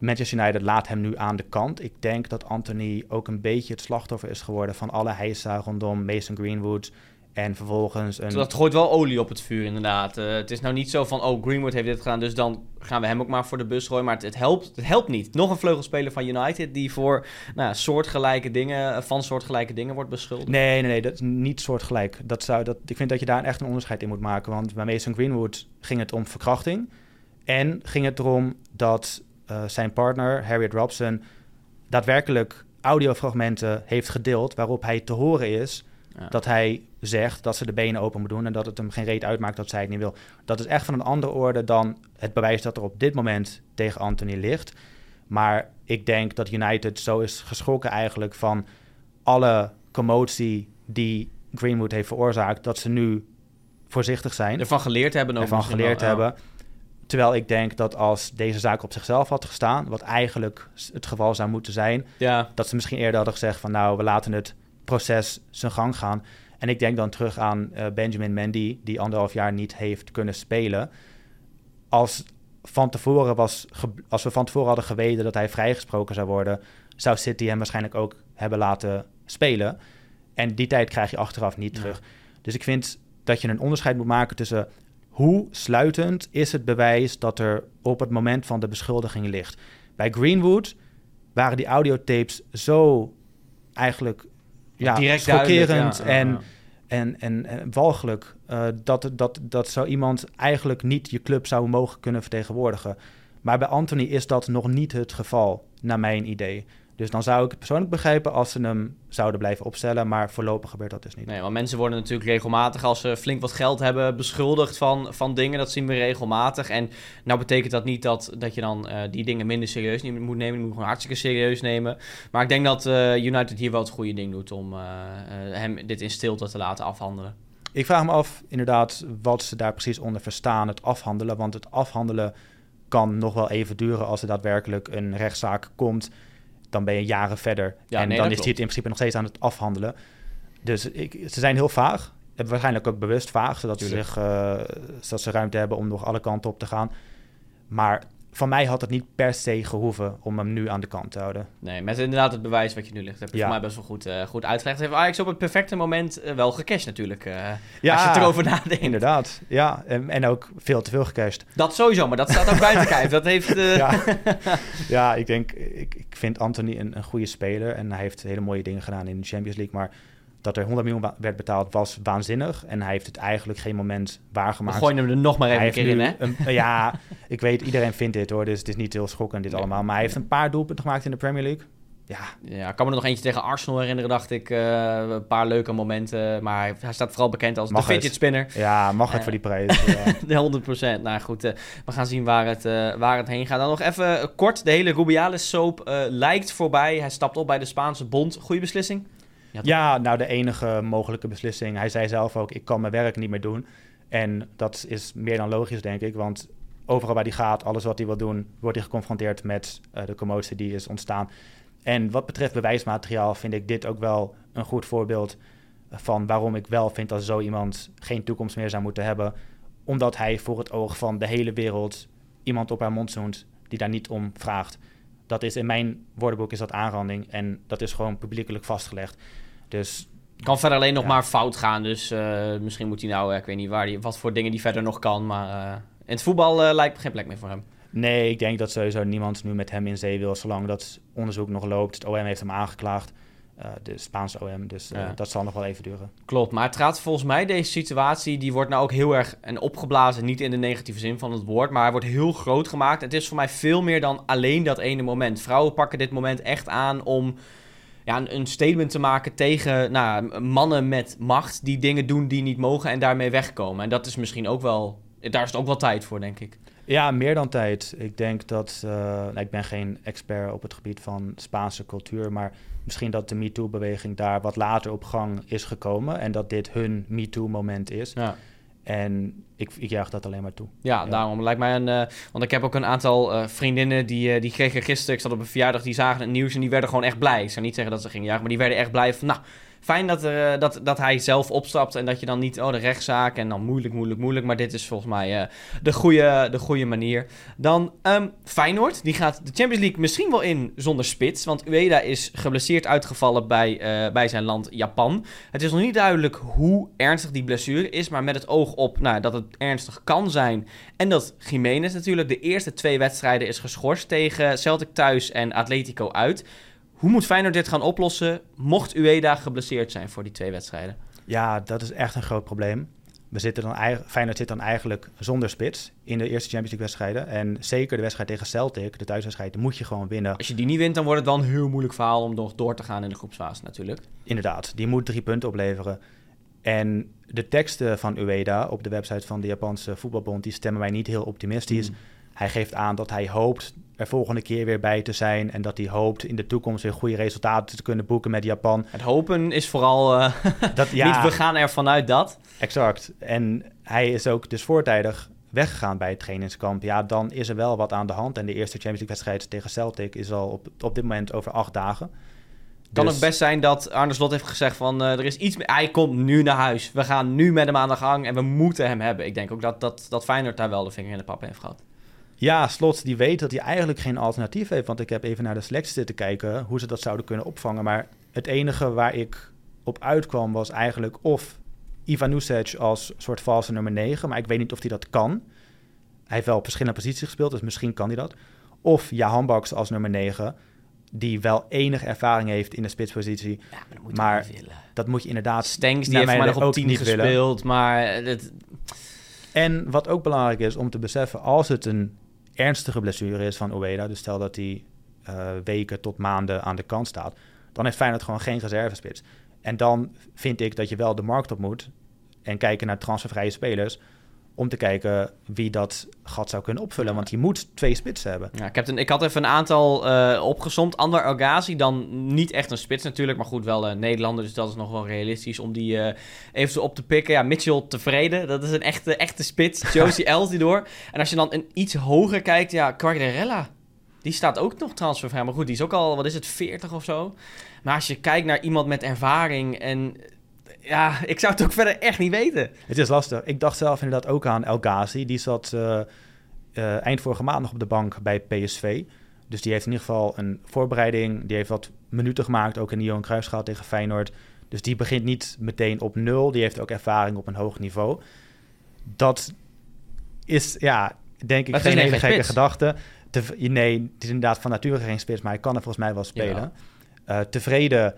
Manchester United laat hem nu aan de kant. Ik denk dat Anthony ook een beetje het slachtoffer is geworden van alle heisa rondom Mason Greenwood. En vervolgens een... Dat gooit wel olie op het vuur, inderdaad. Uh, het is nou niet zo van, oh, Greenwood heeft dit gedaan, dus dan gaan we hem ook maar voor de bus gooien. Maar het, het helpt, het helpt niet. Nog een vleugelspeler van United die voor nou, soortgelijke dingen, van soortgelijke dingen wordt beschuldigd. Nee, nee, nee, dat is niet soortgelijk. Dat zou, dat, ik vind dat je daar echt een onderscheid in moet maken. Want bij Mason Greenwood ging het om verkrachting. En ging het erom dat uh, zijn partner, Harriet Robson, daadwerkelijk audiofragmenten heeft gedeeld waarop hij te horen is dat hij zegt dat ze de benen open moet doen en dat het hem geen reet uitmaakt dat zij het niet wil. Dat is echt van een andere orde dan het bewijs dat er op dit moment tegen Anthony ligt. Maar ik denk dat United zo is geschrokken eigenlijk van alle commotie die Greenwood heeft veroorzaakt, dat ze nu voorzichtig zijn. Ervan geleerd hebben. Ervan geleerd hebben. Terwijl ik denk dat als deze zaak op zichzelf had gestaan, wat eigenlijk het geval zou moeten zijn, ja. dat ze misschien eerder hadden gezegd van nou, we laten het proces zijn gang gaan. En ik denk dan terug aan uh, Benjamin Mendy, die anderhalf jaar niet heeft kunnen spelen. Als, van tevoren was als we van tevoren hadden geweten dat hij vrijgesproken zou worden, zou City hem waarschijnlijk ook hebben laten spelen. En die tijd krijg je achteraf niet terug. Dus ik vind dat je een onderscheid moet maken tussen hoe sluitend is het bewijs dat er op het moment van de beschuldiging ligt. Bij Greenwood waren die audiotapes zo eigenlijk ja, Direct chockerend en, En, en, en, walgelijk. Uh, dat, dat, dat zou iemand eigenlijk niet je club zou mogen kunnen vertegenwoordigen. Maar bij Anthony is dat nog niet het geval, naar mijn idee. Dus dan zou ik het persoonlijk begrijpen als ze hem zouden blijven opstellen. Maar voorlopig gebeurt dat dus niet. Nee, want mensen worden natuurlijk regelmatig, als ze flink wat geld hebben, beschuldigd van, van dingen. Dat zien we regelmatig. En nou betekent dat niet dat, dat je dan uh, die dingen minder serieus moet nemen. Je moet gewoon hartstikke serieus nemen. Maar ik denk dat uh, United hier wel het goede ding doet om uh, hem dit in stilte te laten afhandelen. Ik vraag me af, inderdaad, wat ze daar precies onder verstaan, het afhandelen. Want het afhandelen kan nog wel even duren als er daadwerkelijk een rechtszaak komt dan ben je jaren verder. en dan is hij het in principe nog steeds aan het afhandelen. Dus ik, ze zijn heel vaag. Waarschijnlijk ook bewust vaag, zodat, ze, zich, uh, zodat ze ruimte hebben om nog alle kanten op te gaan. Maar van mij had het niet per se gehoeven om hem nu aan de kant te houden. Nee, met inderdaad het bewijs wat je nu ligt, heb je ja. voor mij best wel goed, uh, goed uitgelegd. Heeft Ajax op het perfecte moment uh, wel gecashed natuurlijk, uh, ja, als je erover nadenkt. inderdaad. Ja, en, en, ook veel te veel gecashed. Dat sowieso, maar dat staat ook buiten kijf. Dat heeft... ja. ja, ik denk, ik, ik vind Anthony een, een goede speler en hij heeft hele mooie dingen gedaan in de Champions League, maar dat er 100 miljoen werd betaald was waanzinnig. En hij heeft het eigenlijk geen moment waargemaakt. We gooien hem er nog maar even keer in, hè? Een, ja, ik weet, iedereen vindt dit hoor. Dus het is niet heel schokkend dit allemaal. Maar hij heeft een paar doelpunten gemaakt in de Premier League. Ja. ja, ik kan me er nog eentje tegen Arsenal herinneren, dacht ik. Uh, een paar leuke momenten. Maar hij staat vooral bekend als mag de fidget spinner. Ja, mag het uh, voor die prijs. de 100% Nou goed, uh, we gaan zien waar het, waar het heen gaat. Dan nog even kort. De hele Rubiales soap lijkt voorbij. Hij stapt op bij de Spaanse bond. Goede beslissing? Ja, nou de enige mogelijke beslissing. Hij zei zelf ook, ik kan mijn werk niet meer doen. En dat is meer dan logisch, denk ik. Want overal waar hij gaat, alles wat hij wil doen, wordt hij geconfronteerd met uh, de commotie die is ontstaan. En wat betreft bewijsmateriaal vind ik dit ook wel een goed voorbeeld van waarom ik wel vind dat zo iemand geen toekomst meer zou moeten hebben. Omdat hij voor het oog van de hele wereld iemand op haar mond zoent die daar niet om vraagt. Dat is in mijn woordenboek is dat aanranding en dat is gewoon publiekelijk vastgelegd. Dus kan verder alleen nog maar fout gaan. Dus uh, misschien moet hij nou, ik weet niet waar die, wat voor dingen die verder nog kan. Maar uh, in het voetbal uh, lijkt geen plek meer voor hem. Nee, ik denk dat sowieso niemand nu met hem in zee wil, zolang dat onderzoek nog loopt. Het OM heeft hem aangeklaagd. De Spaanse OM, dus ja. dat zal nog wel even duren. Klopt, maar het gaat volgens mij, deze situatie, die wordt nou ook heel erg en opgeblazen, niet in de negatieve zin van het woord, maar hij wordt heel groot gemaakt. Het is voor mij veel meer dan alleen dat ene moment. Vrouwen pakken dit moment echt aan om ja, een, statement te maken tegen nou, mannen met macht die dingen doen die niet mogen en daarmee wegkomen. En dat is misschien ook wel, daar is het ook wel tijd voor, denk ik. Ja, meer dan tijd. Ik denk dat, uh, nou, ik ben geen expert op het gebied van Spaanse cultuur, maar misschien dat de MeToo-beweging daar wat later op gang is gekomen en dat dit hun MeToo-moment is. Ja. En ik, ik juich dat alleen maar toe. Ja, daarom lijkt mij een... Uh, want ik heb ook een aantal uh, vriendinnen die, uh, die kregen gisteren... Ik zat op een verjaardag, die zagen het nieuws en die werden gewoon echt blij. Ik zou niet zeggen dat ze gingen juichen, maar die werden echt blij van... Nou, fijn dat, er, dat, dat hij zelf opstapt en dat je dan niet, oh, de rechtszaak en dan moeilijk, moeilijk, moeilijk. Maar dit is volgens mij uh, de, goede, de goede manier. Dan um, Feyenoord, die gaat de Champions League misschien wel in zonder spits. Want Ueda is geblesseerd uitgevallen bij, uh, bij zijn land Japan. Het is nog niet duidelijk hoe ernstig die blessure is, maar met het oog op nou, dat het ernstig kan zijn. En dat Jiménez natuurlijk de eerste twee wedstrijden is geschorst tegen Celtic thuis en Atletico uit. Hoe moet Feyenoord dit gaan oplossen mocht Ueda geblesseerd zijn voor die twee wedstrijden? Ja, dat is echt een groot probleem. We zitten dan, Feyenoord zit dan eigenlijk zonder spits in de eerste Champions League wedstrijden. En zeker de wedstrijd tegen Celtic, de thuiswedstrijd, moet je gewoon winnen. Als je die niet wint, dan wordt het wel een heel moeilijk verhaal om nog door te gaan in de groepsfase natuurlijk. Inderdaad, die moet drie punten opleveren. En de teksten van Ueda op de website van de Japanse voetbalbond, die stemmen mij niet heel optimistisch. Mm. Hij geeft aan dat hij hoopt er volgende keer weer bij te zijn. En dat hij hoopt in de toekomst weer goede resultaten te kunnen boeken met Japan. Het hopen is vooral uh, dat, ja, niet we gaan ervan uit dat. Exact. En hij is ook dus voortijdig weggegaan bij het trainingskamp. Ja, dan is er wel wat aan de hand. En de eerste Champions League wedstrijd tegen Celtic is al op, op dit moment over acht dagen. Kan dus... het best zijn dat Arne Slot heeft gezegd van uh, er is iets... Hij komt nu naar huis. We gaan nu met hem aan de gang en we moeten hem hebben. Ik denk ook dat, dat, dat Feyenoord daar wel de vinger in de pap heeft gehad. Ja, Slot die weet dat hij eigenlijk geen alternatief heeft. Want ik heb even naar de selectie zitten kijken hoe ze dat zouden kunnen opvangen. Maar het enige waar ik op uitkwam was eigenlijk of Ivan Nusic als soort valse nummer 9. Maar ik weet niet of hij dat kan. Hij heeft wel op verschillende posities gespeeld, dus misschien kan hij dat. Of Jahan Baks als nummer 9 die wel enige ervaring heeft in de spitspositie. Ja, maar, dat moet, maar dat moet je inderdaad... Stengs, die heeft maar nog op 10 gespeeld, willen. maar... Het... En wat ook belangrijk is om te beseffen, als het een ernstige blessure is van Ueda, dus stel dat hij uh, weken tot maanden aan de kant staat, dan heeft Feyenoord gewoon geen reservespits. En dan vind ik dat je wel de markt op moet en kijken naar transfervrije spelers om te kijken wie dat gat zou kunnen opvullen. Want je moet twee spitsen hebben. Ja, ik, heb een, ik had even een aantal uh, opgezomd. Ander Algazi, dan niet echt een spits natuurlijk, maar goed, wel uh, Nederlander. Dus dat is nog wel realistisch om die uh, even op te pikken. Ja, Mitchell tevreden, dat is een echte, echte spits. Josie Eltidoor. En als je dan een iets hoger kijkt, ja, Quagliarella. Die staat ook nog transfervrij. Maar goed, die is ook al, wat is het, 40 of zo. Maar als je kijkt naar iemand met ervaring en ja, ik zou het ook verder echt niet weten. Het is lastig. Ik dacht zelf inderdaad ook aan El Ghazi. Die zat uh, uh, eind vorige maand nog op de bank bij PSV. Dus die heeft in ieder geval een voorbereiding. Die heeft wat minuten gemaakt, ook in de Johan Cruijffschaal tegen Feyenoord. Dus die begint niet meteen op nul. Die heeft ook ervaring op een hoog niveau. Dat is, ja, denk ik, geen hele gekke gedachte. nee, het is inderdaad van nature geen spits, maar hij kan er volgens mij wel spelen. Uh, tevreden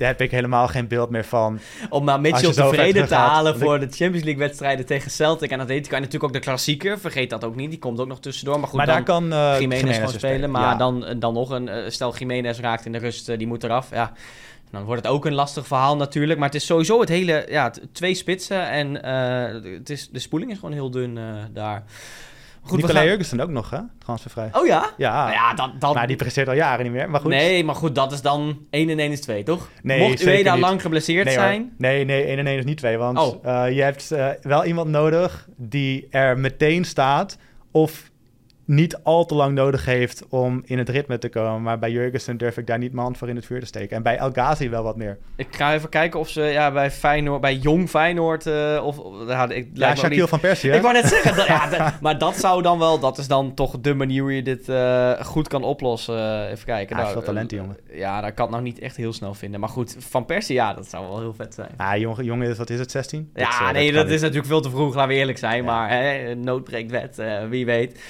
daar heb ik helemaal geen beeld meer van. Om maar Mitchell tevreden te halen voor de Champions League wedstrijden tegen Celtic en Atletico. En natuurlijk ook de klassieker, vergeet dat ook niet. Die komt ook nog tussendoor. Maar goed, maar daar kan uh, Jiménez gewoon spelen. Maar dan, dan nog een, uh, stel Jiménez raakt in de rust, die moet eraf. Ja, dan wordt het ook een lastig verhaal natuurlijk. Maar het is sowieso het hele, ja, twee spitsen. En het is, de spoeling is gewoon heel dun daar. Goed, Nicolai Jurgensen ook nog, hè? Transfervrij. Oh ja? Ja. Nou ja dat, dat... Maar die presteert al jaren niet meer, maar goed. Nee, maar goed, dat is dan 1 en 1 is 2, toch? Nee, Mocht daar lang geblesseerd nee, zijn? Nee, nee, 1 en 1 is niet 2, want oh. uh, je hebt uh, wel iemand nodig die er meteen staat of niet al te lang nodig heeft om in het ritme te komen. Maar bij Jurgensen durf ik daar niet mijn hand voor in het vuur te steken. En bij El Ghazi wel wat meer. Ik ga even kijken of ze ja, bij Feyenoord, bij Jong Feyenoord... Uh, of, ja, ik, ja Shaquille van Persie, hè? Ik wou net zeggen, dat, ja, maar dat zou dan wel... Dat is dan toch de manier hoe je dit uh, goed kan oplossen. even kijken. Hij nou, veel talent, jongen. Ja, dat kan het nou niet echt heel snel vinden. Maar goed, Van Persie, ja, dat zou wel heel vet zijn. Ah, jongen, jongen wat is het, 16? Ja, dat, nee, dat, is natuurlijk veel te vroeg, laten we eerlijk zijn. Maar hè, nood breekt wet, wie weet.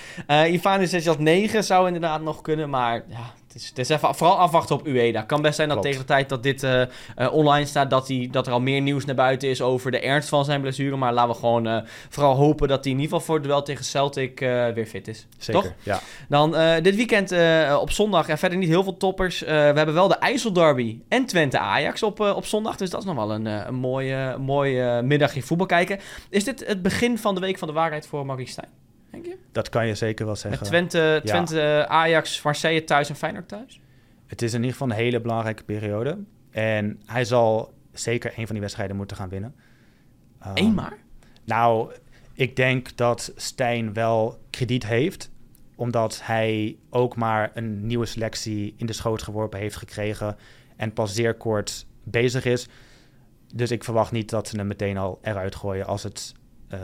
Uh, Ivan is dat 9 zou inderdaad nog kunnen, maar ja, het is, het is even vooral afwachten op Ueda. Kan best zijn dat tegen de tijd dat dit uh, uh, online staat, dat, hij, dat er al meer nieuws naar buiten is over de ernst van zijn blessure. Maar laten we gewoon uh, vooral hopen dat hij in ieder geval voor het duel tegen Celtic weer fit is. Zeker, Toch? ja. Dan dit weekend op zondag, en verder niet heel veel toppers. we hebben wel de IJsselderby en Twente Ajax op, op zondag. Dus dat is nog wel een, een mooie, mooie middagje voetbal kijken. Is dit het begin van de Week van de Waarheid voor Maurice Stijn? Denk je? Dat kan je zeker wel zeggen. Met Twente, Twente Ajax, Marseille thuis en Feyenoord thuis? Het is in ieder geval een hele belangrijke periode. En hij zal zeker een van die wedstrijden moeten gaan winnen. Eén Um, maar? Nou, ik denk dat Stijn wel krediet heeft. Omdat hij ook maar een nieuwe selectie in de schoot geworpen heeft gekregen. En pas zeer kort bezig is. Dus ik verwacht niet dat ze hem meteen al eruit gooien als, het, eh,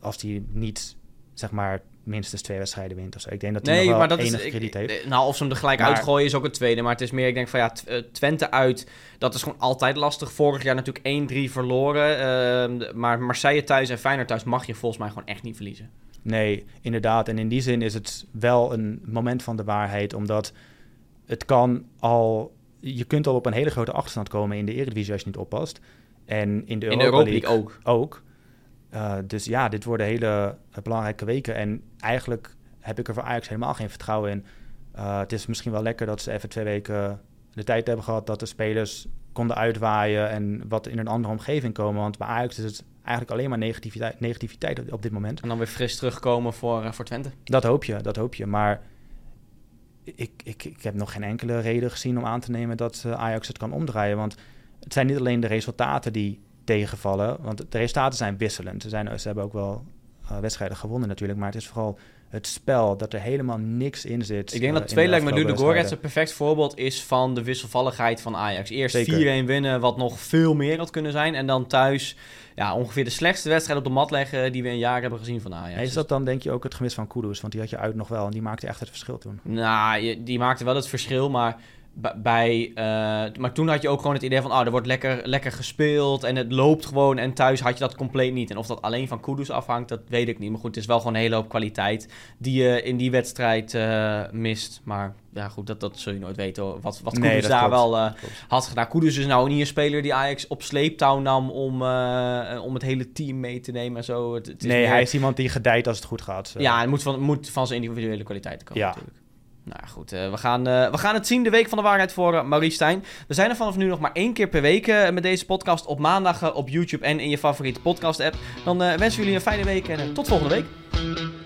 als hij niet, zeg maar, minstens twee wedstrijden wint. Of zo. Ik denk dat hij Nee, nog wel maar dat is... ik- krediet heeft. nou, of ze hem er gelijk Maar- uitgooien is ook het tweede. Maar het is meer, ik denk van ja, eh, Twente uit, dat is gewoon altijd lastig. Vorig jaar natuurlijk 1-3 verloren. ehm, maar Marseille thuis en Feyenoord thuis mag je volgens mij gewoon echt niet verliezen. Nee, inderdaad. En in die zin is het wel een moment van de waarheid, omdat het kan al... Je kunt al op een hele grote achterstand komen in de Eredivisie als je niet oppast. En in de In Europa, de Europa League League ook. ook. Eh, dus ja, dit worden hele eh, belangrijke weken. En eigenlijk heb ik er voor Ajax helemaal geen vertrouwen in. Eh, het is misschien wel lekker dat ze even twee weken de tijd hebben gehad... dat de spelers konden uitwaaien en wat in een andere omgeving komen. Want bij Ajax is het eigenlijk alleen maar negativiteit, negativiteit op, dit moment. En dan weer fris terugkomen voor, voor Twente. Dat hoop je, dat hoop je. Maar ik, ik, ik heb nog geen enkele reden gezien om aan te nemen dat Ajax het kan omdraaien. Want het zijn niet alleen de resultaten die tegenvallen. Want de resultaten zijn wisselend. Ze, zijn, ze hebben ook wel eh, wedstrijden gewonnen natuurlijk. Maar het is vooral het spel, dat er helemaal niks in zit. Ik denk eh, dat twee de lijkt me afgelopen Ludogorets een wedstrijden. perfect voorbeeld is van de wisselvalligheid van Ajax. Eerst Zeker. 4-1 winnen, wat nog veel meer had kunnen zijn. En dan thuis ja, ongeveer de slechtste wedstrijd op de mat leggen die we een jaar hebben gezien van Ajax. Is dat dan denk je ook het gemis van Kudus? Want die had je uit nog wel en die maakte echt het verschil toen. Nou, die maakte wel het verschil, maar bij... eh, maar toen had je ook gewoon het idee van... Oh, er wordt lekker, lekker gespeeld en het loopt gewoon. En thuis had je dat compleet niet. En of dat alleen van Kudus afhangt, dat weet ik niet. Maar goed, het is wel gewoon een hele hoop kwaliteit... die je in die wedstrijd eh, mist. Maar ja, goed, dat, dat zul je nooit weten. hoor. Wat, wat Kudus Nee, daar klopt. wel eh, had gedaan. Kudus is nou niet een speler die Ajax op sleeptouw nam... om, om het hele team mee te nemen en zo. Het, het is Nee, meer- hij is iemand die gedijt als het goed gaat. ja, het moet van, moet van zijn individuele kwaliteiten komen Ja. natuurlijk. Nou goed, eh, we, gaan, eh, we gaan het zien, de Week van de Waarheid voor uh, Maurice Stijn. We zijn er vanaf nu nog maar één keer per week met deze podcast op maandag op YouTube en in je favoriete podcast app. Dan wensen we jullie een fijne week en tot volgende week.